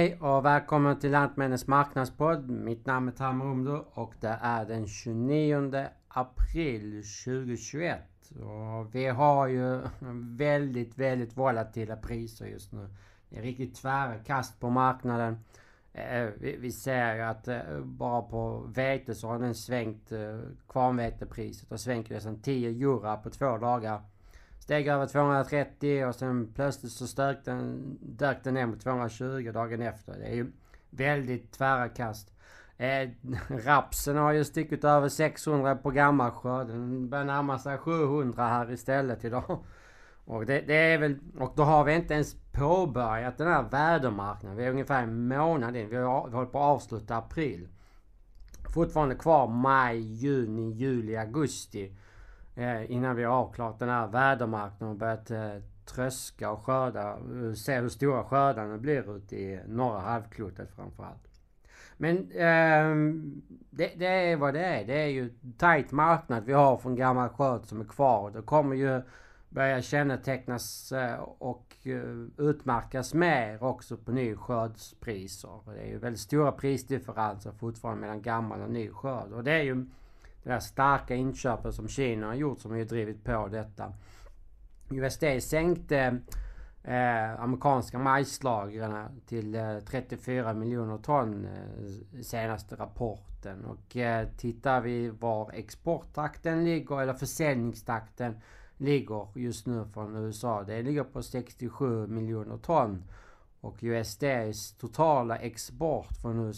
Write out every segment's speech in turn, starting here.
Hej och välkommen till Lantmännens marknadspodd. Mitt namn är Tam Rumdo och det är den 29 april 2021. Och vi har ju väldigt, väldigt volatila priser just nu. Det är riktigt tvära kast på marknaden. Eh, vi ser ju att eh, bara på vete så har den svängt, eh, kvarnvetepriset har svängt nästan 10 euro på två dagar. Steg över 230 och sen plötsligt så stök den, dök den ner mot 220 dagen efter. Det är ju väldigt tvära kast. Eh, rapsen har ju stickit över 600 på gammalskörd. Den börjar närma sig 700 här istället idag. Och det, det, är väl... Och då har vi inte ens påbörjat den här vädermarknaden. Vi är ungefär en månad in. Vi har, vi håller på att avsluta april. Fortfarande kvar maj, juni, juli, augusti. Eh, innan vi har avklarat den här vädermarknaden och börjat eh, tröska och skörda. Eh, se hur stora skördarna blir ute i norra halvklotet framförallt. Men eh, det, det, är vad det är. Det är ju tight marknad vi har från gammal skörd som är kvar. Det kommer ju börja kännetecknas och utmärkas mer också på ny skördspriser. Det är ju väldigt stora prisdifferenser fortfarande mellan gammal och ny skörd. Och det är ju det där starka inköpet som Kina har gjort som har drivit på detta. USD sänkte eh, amerikanska majslagren till eh, 34 miljoner ton eh, senaste rapporten. Och eh, tittar vi var exporttakten ligger eller försäljningstakten ligger just nu från USA. Det ligger på 67 miljoner ton. Och USDs totala export från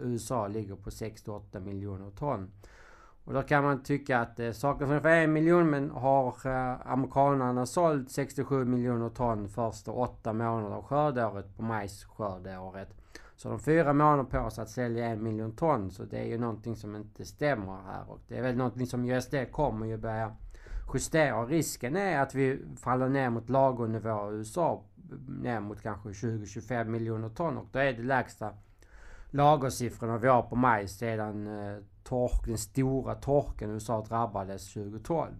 USA eh, ligger på 68 miljoner ton. Och då kan man tycka att eh, det saknas ungefär en miljon men har eh, amerikanerna sålt 67 miljoner ton första åtta månader av skördeåret på majsskördeåret. Så de fyra månader på sig att sälja en miljon ton så det är ju någonting som inte stämmer här och det är väl någonting som USD kommer ju börja justera. Risken är att vi faller ner mot lagernivå i USA ner mot kanske 20-25 miljoner ton och då är det lägsta lagersiffrorna vi har på majs sedan eh, tork, den stora torken i USA drabbades 2012.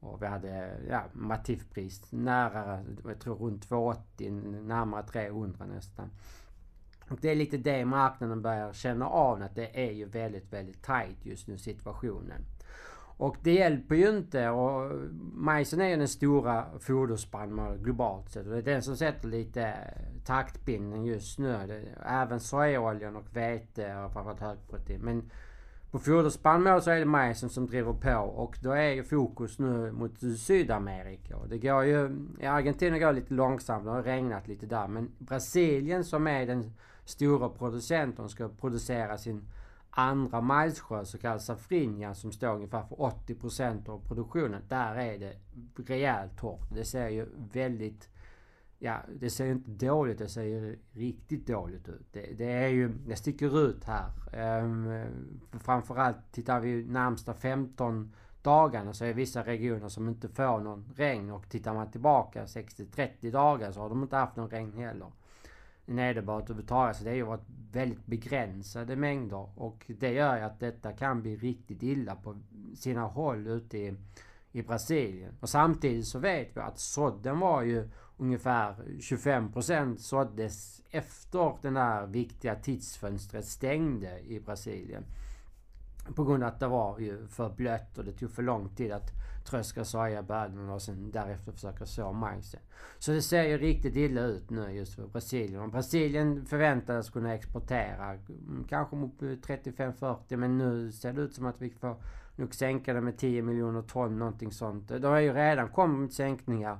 Och vi hade ja, Matifpris nära, jag tror runt 280, närmare 300 nästan. Och det är lite det marknaden börjar känna av, att det är ju väldigt, väldigt tight just nu situationen. Och det hjälper ju inte och majsen är ju den stora foderspannmålen globalt sett och det är den som sätter lite taktpinnen just nu. Även sojaoljan och vete har framförallt högprotein. Men på foderspannmål så är det majsen som driver på och då är ju fokus nu mot Sydamerika. Det går ju... I Argentina går det lite långsamt, det har regnat lite där. Men Brasilien som är den stora producenten ska producera sin andra majsskörd, så kallad safrinja, som står ungefär för 80% av produktionen. Där är det rejält torrt. Det ser ju väldigt Ja, det ser inte dåligt det ser riktigt dåligt ut. Det, det är ju, det sticker ut här. Um, framförallt tittar vi närmsta 15 dagarna så är det vissa regioner som inte får någon regn och tittar man tillbaka 60-30 dagar så har de inte haft någon regn heller. Nederbörd överhuvudtaget. Så det har ju varit väldigt begränsade mängder och det gör ju att detta kan bli riktigt illa på sina håll ute i, i Brasilien. Och samtidigt så vet vi att sådden var ju ungefär 25% såddes efter den där viktiga tidsfönstret stängde i Brasilien. På grund av att det var ju för blött och det tog för lång tid att tröska sojabönorna och sen därefter försöka så majsen. Så det ser ju riktigt illa ut nu just för Brasilien. Och Brasilien förväntades kunna exportera mm, kanske mot 35-40 men nu ser det ut som att vi får nog sänka det med 10 miljoner ton, någonting sånt. Det har ju redan kommit sänkningar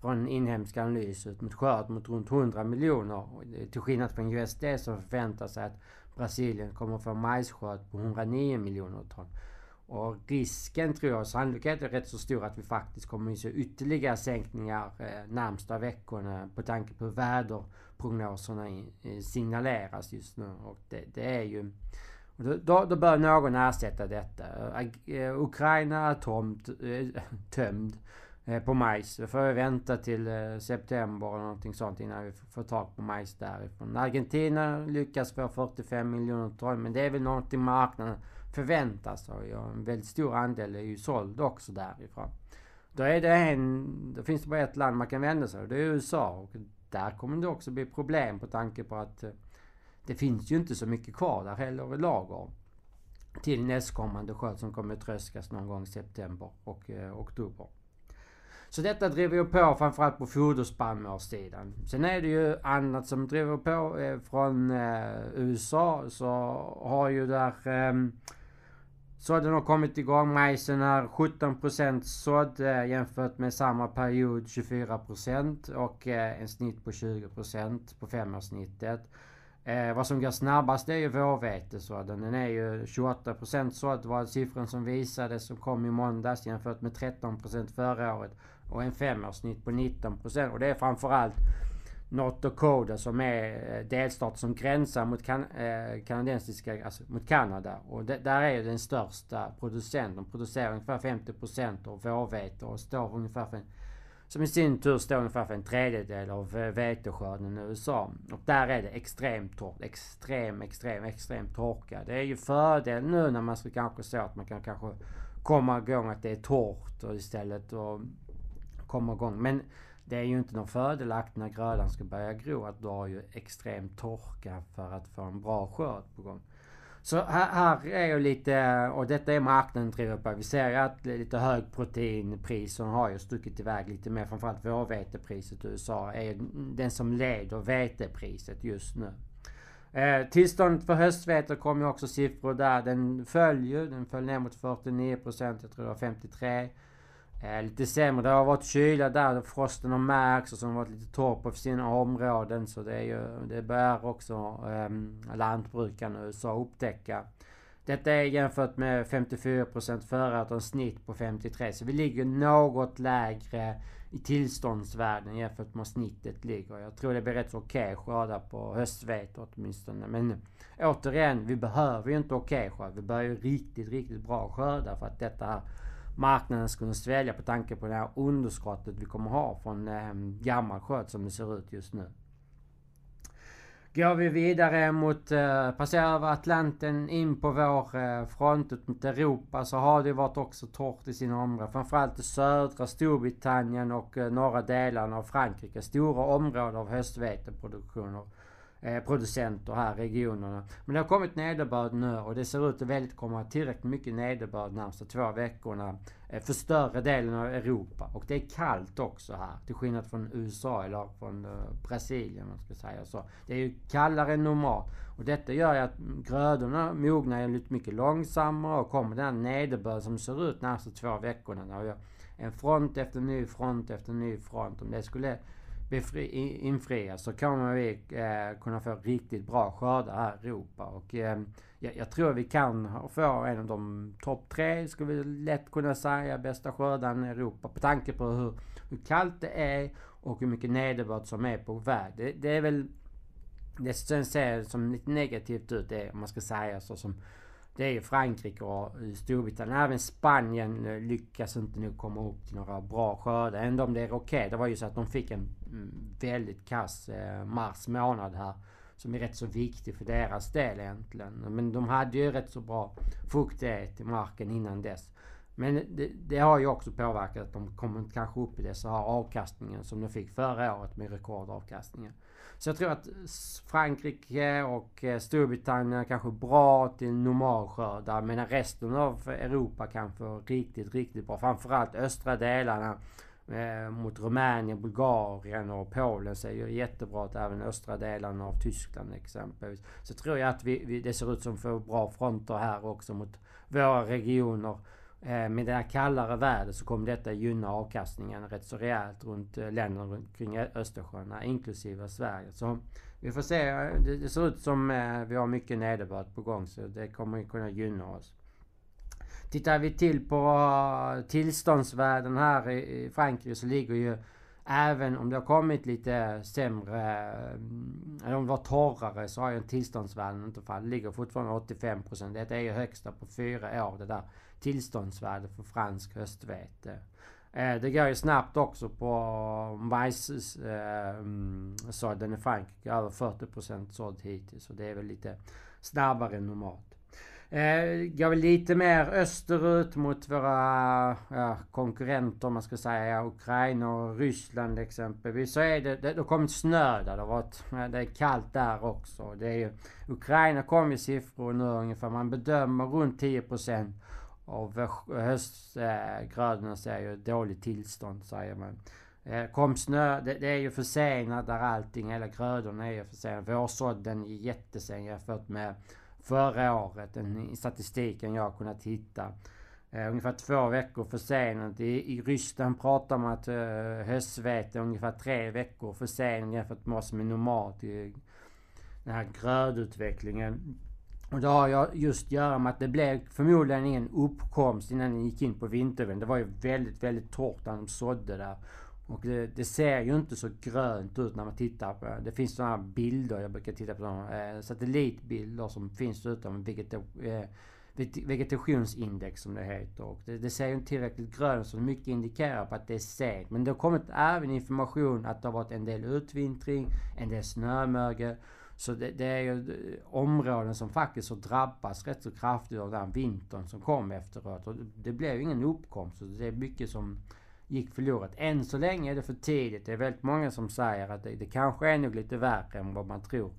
från inhemska analyser mot skörd mot runt 100 miljoner. Till skillnad från USD som förväntar sig att Brasilien kommer få majsskörd på 109 miljoner ton. Och risken tror jag, sannolikheten är rätt så stor att vi faktiskt kommer att se ytterligare sänkningar eh, närmsta veckorna på tanke på hur väderprognoserna signaleras just nu. Och det, det är ju... Då, då bör någon ersätta detta. Eh, Ukraina är tomt, eh, tömd Eh, på majs. Då får vi vänta till eh, september eller någonting sånt innan vi får tag på majs därifrån. Argentina lyckas få 45 miljoner ton men det är väl någonting marknaden förväntar sig. Och en väldigt stor andel är ju såld också därifrån. Då är det en... Då finns det bara ett land man kan vända sig och det är USA. Och där kommer det också bli problem på tanke på att eh, det finns ju inte så mycket kvar där heller i lager. Till nästkommande skörd som kommer tröskas någon gång i september och eh, oktober. Så detta driver ju på framförallt på foderspannmålssidan. Sen är det ju annat som driver på. Eh, från eh, USA så har ju där eh, sådden har kommit igång. Majsen är 17% sådd eh, jämfört med samma period 24% och eh, en snitt på 20% på femårssnittet. Eh, vad som går snabbast är ju vårvetesådden. Den är ju 28% sådd var siffran som visades som kom i måndags jämfört med 13% förra året. Och en femårssnitt på 19 procent. Och det är framförallt North Dakota som är eh, delstat som gränsar mot kan, eh, kanadensiska, alltså mot Kanada. Och det, där är den största producenten. De producerar ungefär 50 procent av vårvete och står ungefär för som i sin tur står ungefär för en tredjedel av eh, veteskörden i USA. Och där är det extremt torrt. Extrem, extrem, extrem torka. Det är ju fördel nu när man ska kanske så att man kan kanske komma igång att det är torrt och istället och komma igång. Men det är ju inte någon fördelaktigt när grödan ska börja gro att du har ju extrem torka för att få en bra skörd på gång. Så här, här är ju lite, och detta är marknaden driver på. Vi ser att lite hög högproteinpriser har ju stuckit iväg lite mer. Framförallt vårvetepriset i USA är den som leder vetepriset just nu. Eh, tillståndet för höstvete kom ju också siffror där. Den föll ju. Den föll ner mot 49 procent. Jag tror det var 53%. Eh, lite sämre. Det har varit kyla där. Frosten har märkts och så har det varit lite torr på sina områden. Så det, är ju, det börjar också eh, lantbrukarna i USA upptäcka. Detta är jämfört med 54% förra året och en snitt på 53. Så vi ligger något lägre i tillståndsvärden jämfört med snittet ligger. Jag tror det blir rätt så okej okay skördar på höstvete åtminstone. Men återigen, vi behöver ju inte okej okay skörd. Vi behöver ju riktigt, riktigt bra skördar för att detta här marknaden skulle svälja på tanke på det här underskottet vi kommer ha från eh, gammal sköt som det ser ut just nu. Går vi vidare mot, eh, passerar över Atlanten in på vår eh, front ut mot Europa så har det varit också torrt i sina områden. Framförallt i södra Storbritannien och eh, norra delarna av Frankrike. Stora områden av höstveteproduktioner Eh, producenter här i regionerna. Men det har kommit nederbörd nu och det ser ut att väldigt komma tillräckligt mycket nederbörd de närmsta två veckorna eh, för större delen av Europa. Och det är kallt också här, till skillnad från USA eller från eh, Brasilien man ska säga så. Det är ju kallare än normalt. Och detta gör ju att grödorna mognar lite mycket långsammare och kommer den här nederbörd som ser ut de närmsta två veckorna. När en front efter ny front efter ny front. Om det skulle infrias så kommer vi eh, kunna få riktigt bra skördar här i Europa. Och eh, jag, jag, tror vi kan få en av de topp tre, skulle vi lätt kunna säga, bästa skördarna i Europa. På tanke på hur, hur kallt det är och hur mycket nederbörd som är på väg. Det, det är väl det som ser som lite negativt ut, det, om man ska säga så, som det är ju Frankrike och Storbritannien. Även Spanien eh, lyckas inte nu komma upp till några bra skördar. Ändå om det är okej. Okay. Det var ju så att de fick en mm, väldigt kass eh, mars månad här. Som är rätt så viktig för deras del egentligen. Men de hade ju rätt så bra fuktighet i marken innan dess. Men det, det, har ju också påverkat att de kommer kanske upp i det så här avkastningen som de fick förra året med rekordavkastningen. Så jag tror att Frankrike och eh, Storbritannien är kanske bra till normalskördar medan resten av Europa kan få riktigt, riktigt bra. Framförallt östra delarna eh, mot Rumänien, Bulgarien och Polen ser ju jättebra ut. Även östra delarna av Tyskland exempelvis. Så tror jag att vi, vi, det ser ut som får bra fronter här också mot våra regioner. Eh, med det här kallare vädret så kommer detta gynna avkastningen rätt så rejält runt eh, länderna kring Östersjön, eh, inklusive Sverige. Så vi får se. Det ser ut som vi har mycket nederbörd på gång så det kommer kunna gynna oss. Tittar vi till på tillståndsvärden här i Frankrike så ligger ju Även om det har kommit lite sämre, eh, eller om det var torrare så har ju tillståndsvärden inte fallit. Det ligger fortfarande 85%. Detta är ju högsta på fyra år det där tillståndsvärdet för fransk höstvete. Eh, det går ju snabbt också på eh, majssådden mm, i Frankrike. Över 40% sådd hittills. Så det är väl lite snabbare än normalt. Eh, går vi lite mer österut mot våra ja, konkurrenter om man ska säga. Ukraina och Ryssland exempelvis. Så är det, det, det har kommit snö där. Det, har varit, eh, det är kallt där också. Det är ju, Ukraina kom ju siffror nu ungefär. Man bedömer runt 10% av eh, höstgrödorna ser ju dåligt tillstånd säger man. Eh, kom snö, det, det, är ju försenat där allting, hela grödorna är ju försenade. Vårsådden är jättesen jämfört med förra året, den statistiken jag har kunnat hitta. Eh, ungefär två veckor försenat. I, I Ryssland pratar man att eh, höstvete är ungefär tre veckor försenat jämfört med vad som är normalt i den här grödutvecklingen. Och det har jag just att göra med att det blev förmodligen ingen uppkomst innan den gick in på vintern. Det var ju väldigt, väldigt torrt när de sådde där. Och det, det, ser ju inte så grönt ut när man tittar på det. Det finns sådana bilder, jag brukar titta på sådana eh, satellitbilder som finns utom eh, vegetationsindex som det heter. Och det, det ser ju inte tillräckligt grönt så mycket indikerar på att det är sent. Men det har kommit även information att det har varit en del utvintring, en del snömögel. Så det, det, är ju eh, områden som faktiskt har drabbats rätt så kraftigt av den vintern som kom efteråt. Och det blev ju ingen uppkomst. Så det är mycket som gick förlorat. Än så länge är det för tidigt. Det är väldigt många som säger att det, det kanske är nog lite värre än vad man tror.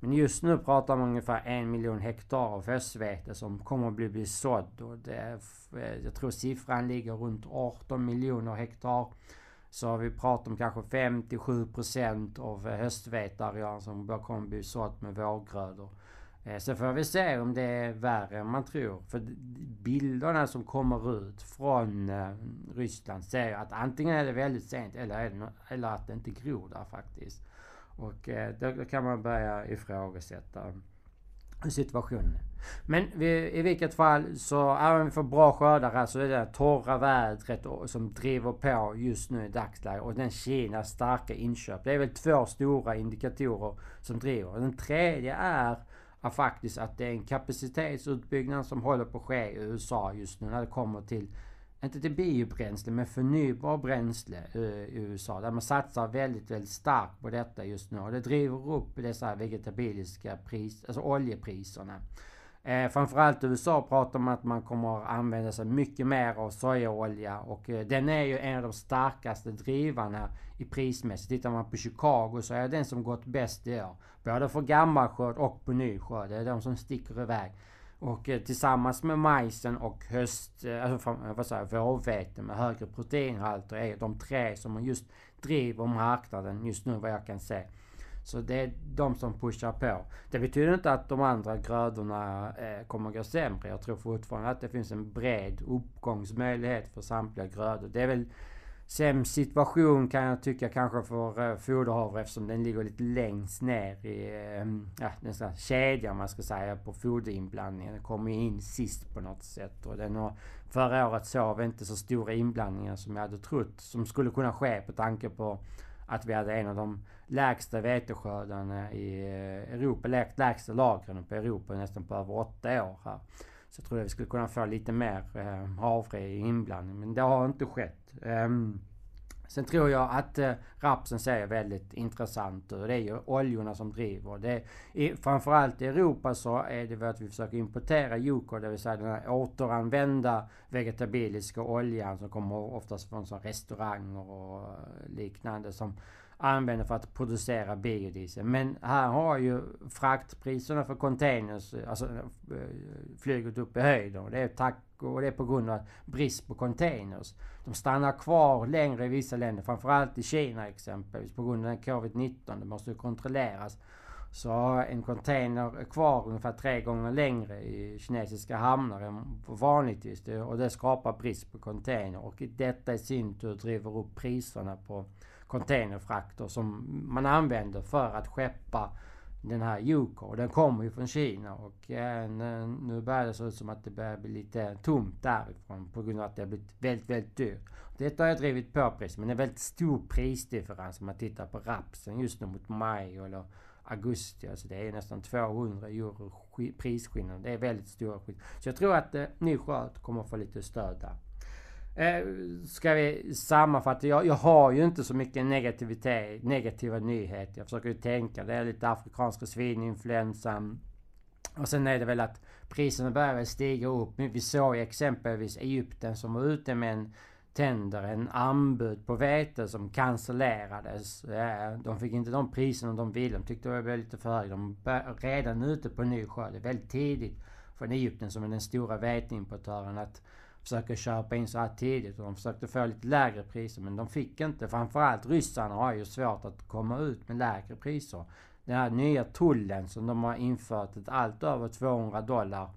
Men just nu pratar man ungefär en miljon hektar av höstvete som kommer att bli, bli sådd. Och det är, eh, jag tror siffran ligger runt 18 miljoner hektar. Så vi pratar om kanske 57 procent av höstvetearealen som kommer att bli sådd med vårgrödor. Sen så får vi se om det är värre än man tror. För bilderna som kommer ut från eh, Ryssland säger att antingen är det väldigt sent eller, är det, eller att det inte gror där faktiskt. Och eh, då kan man börja ifrågasätta situationen. Men vi, i vilket fall så, även om vi får bra skördar här så är det torra vädret som driver på just nu i dagsläget. Och den Kinas starka inköp. Det är väl två stora indikatorer som driver. Den tredje är är faktiskt att det är en kapacitetsutbyggnad som håller på att ske i USA just nu när det kommer till, inte till biobränsle, men förnybar bränsle eh, i USA. Där man satsar väldigt, väldigt starkt på detta just nu. Och det driver upp dessa vegetabiliska priser, alltså oljepriserna. Eh, framförallt i USA pratar man att man kommer att använda sig mycket mer av sojaolja och eh, den är ju en av de starkaste drivarna i prismässigt. Tittar man på Chicago så är det den som gått bäst i år. Både för gammal skörd och på ny skörd. Det är de som sticker iväg. Och eh, tillsammans med majsen och höst, eh, alltså, eh, vad säger vårvete med högre proteinhalter är de tre som just driver marknaden just nu vad jag kan se. Så det är de som pushar på. Det betyder inte att de andra grödorna eh, kommer gå sämre. Jag tror fortfarande att det finns en bred uppgångsmöjlighet för samtliga grödor. Det är väl sämst situation kan jag tycka kanske för eh, foderhavre eftersom den ligger lite längst ner i eh, ja, den här kedjan man ska säga på foderinblandningen. Den kommer in sist på något sätt. Och den har, förra året såg vi inte så stora inblandningar som jag hade trott som skulle kunna ske på tanke på att vi hade en av de lägsta veteskördarna i eh, Europa, lägsta lagren på Europa nästan på över åtta år här. Så jag trodde vi skulle kunna få lite mer eh, havre i inblandning, men det har inte skett. Um, sen tror jag att eh, rapsen ser väldigt intressant ut. Det är ju oljorna som driver. Det är, framförallt i Europa så är det väl att vi försöker importera Yuko, det vill säga den här återanvända vegetabiliska oljan som kommer oftast från så restauranger och liknande som använder för att producera biodiesel. Men här har ju fraktpriserna för containers alltså, eh, flugit upp i höjden. Och det är tack och det är på grund av brist på containers. De stannar kvar längre i vissa länder, framförallt i Kina exempelvis, på grund av covid-19. Det måste ju kontrolleras. Så en container kvar ungefär tre gånger längre i kinesiska hamnar än vanligtvis. Och det skapar brist på container. Och detta i sin tur driver upp priserna på containerfrakter som man använder för att skeppa den här Yuko. Den kommer ju från Kina och eh, nu börjar det se ut som att det börjar bli lite tomt därifrån på grund av att det har blivit väldigt, väldigt dyrt. Detta har jag drivit på priset men det är väldigt stor prisdifferens om man tittar på rapsen just nu mot maj eller augusti. Alltså det är nästan 200 euro prisskillnad. Det är väldigt stora skillnader. Så jag tror att eh, ny kommer att få lite stöd där. Eh, ska vi sammanfatta? Jag, jag har ju inte så mycket negativitet, negativa nyheter. Jag försöker ju tänka. Det är lite afrikanska svininfluensan. Och sen är det väl att priserna börjar stiga upp. Vi såg exempelvis Egypten som var ute med en tänder en anbud på vete som cancellerades. Eh, de fick inte de priserna de ville. De tyckte det var lite för högt. De var redan ute på ny skörd. Det är väldigt tidigt från Egypten som är den stora veteimportören att försöker köpa in så här tidigt. Och de försökte få lite lägre priser men de fick inte. Framförallt ryssarna har ju svårt att komma ut med lägre priser. Den här nya tullen som de har infört, att allt över 200 dollar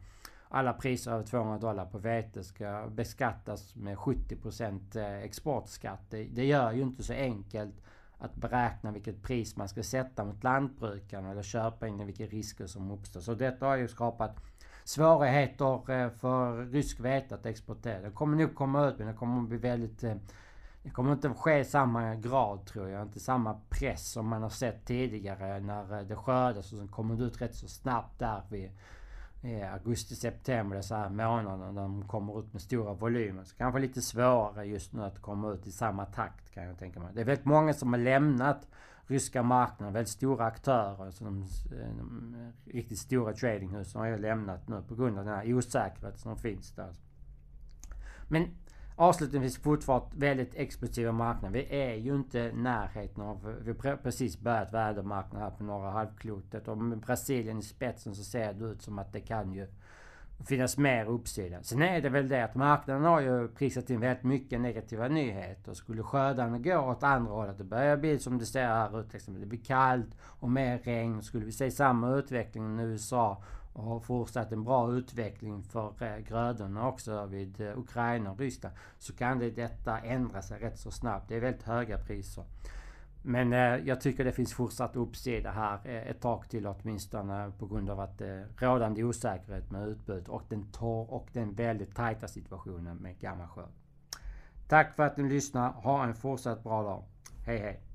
alla priser över 200 dollar på vete ska beskattas med 70% eh, exportskatt. Det, det gör ju inte så enkelt att beräkna vilket pris man ska sätta mot lantbrukarna eller köpa in vilka risker som uppstår. Så detta har ju skapat svårigheter eh, för rysk vete att exportera. Det kommer nog komma ut men det kommer bli väldigt... Eh, det kommer inte ske i samma grad tror jag. Inte samma press som man har sett tidigare när eh, det skördas och sen kommer det ut rätt så snabbt där vid Eh, augusti, september, så här månaderna, när de kommer ut med stora volymer. Så kanske lite svårare just nu att komma ut i samma takt kan jag tänka mig. Det är väldigt många som har lämnat ryska marknaden. Väldigt stora aktörer. Så de, eh, de riktigt stora tradinghusen har ju lämnat nu på grund av den här osäkerheten som finns där. Men Avslutningsvis fortfarande väldigt explosiva marknader. Vi är ju inte i närheten av... Vi har precis börjat värdemarknaden här på norra halvklotet. Och med Brasilien i spetsen så ser det ut som att det kan ju finnas mer uppsida. Sen är det väl det att marknaden har ju prisat in väldigt mycket negativa nyheter. Skulle skördarna gå åt andra hållet, det börjar bli som det ser här ut. Liksom, det blir kallt och mer regn. Skulle vi se samma utveckling i USA och har fortsatt en bra utveckling för eh, grödorna också vid eh, Ukraina och Ryssland så kan det, detta ändra sig rätt så snabbt. Det är väldigt höga priser. Men eh, jag tycker det finns fortsatt uppsida här ett tag till åtminstone på grund av att eh, rådande osäkerhet med utbud och den torr och den väldigt tajta situationen med gammal skörd. Tack för att ni lyssnar. Ha en fortsatt bra dag. Hej hej!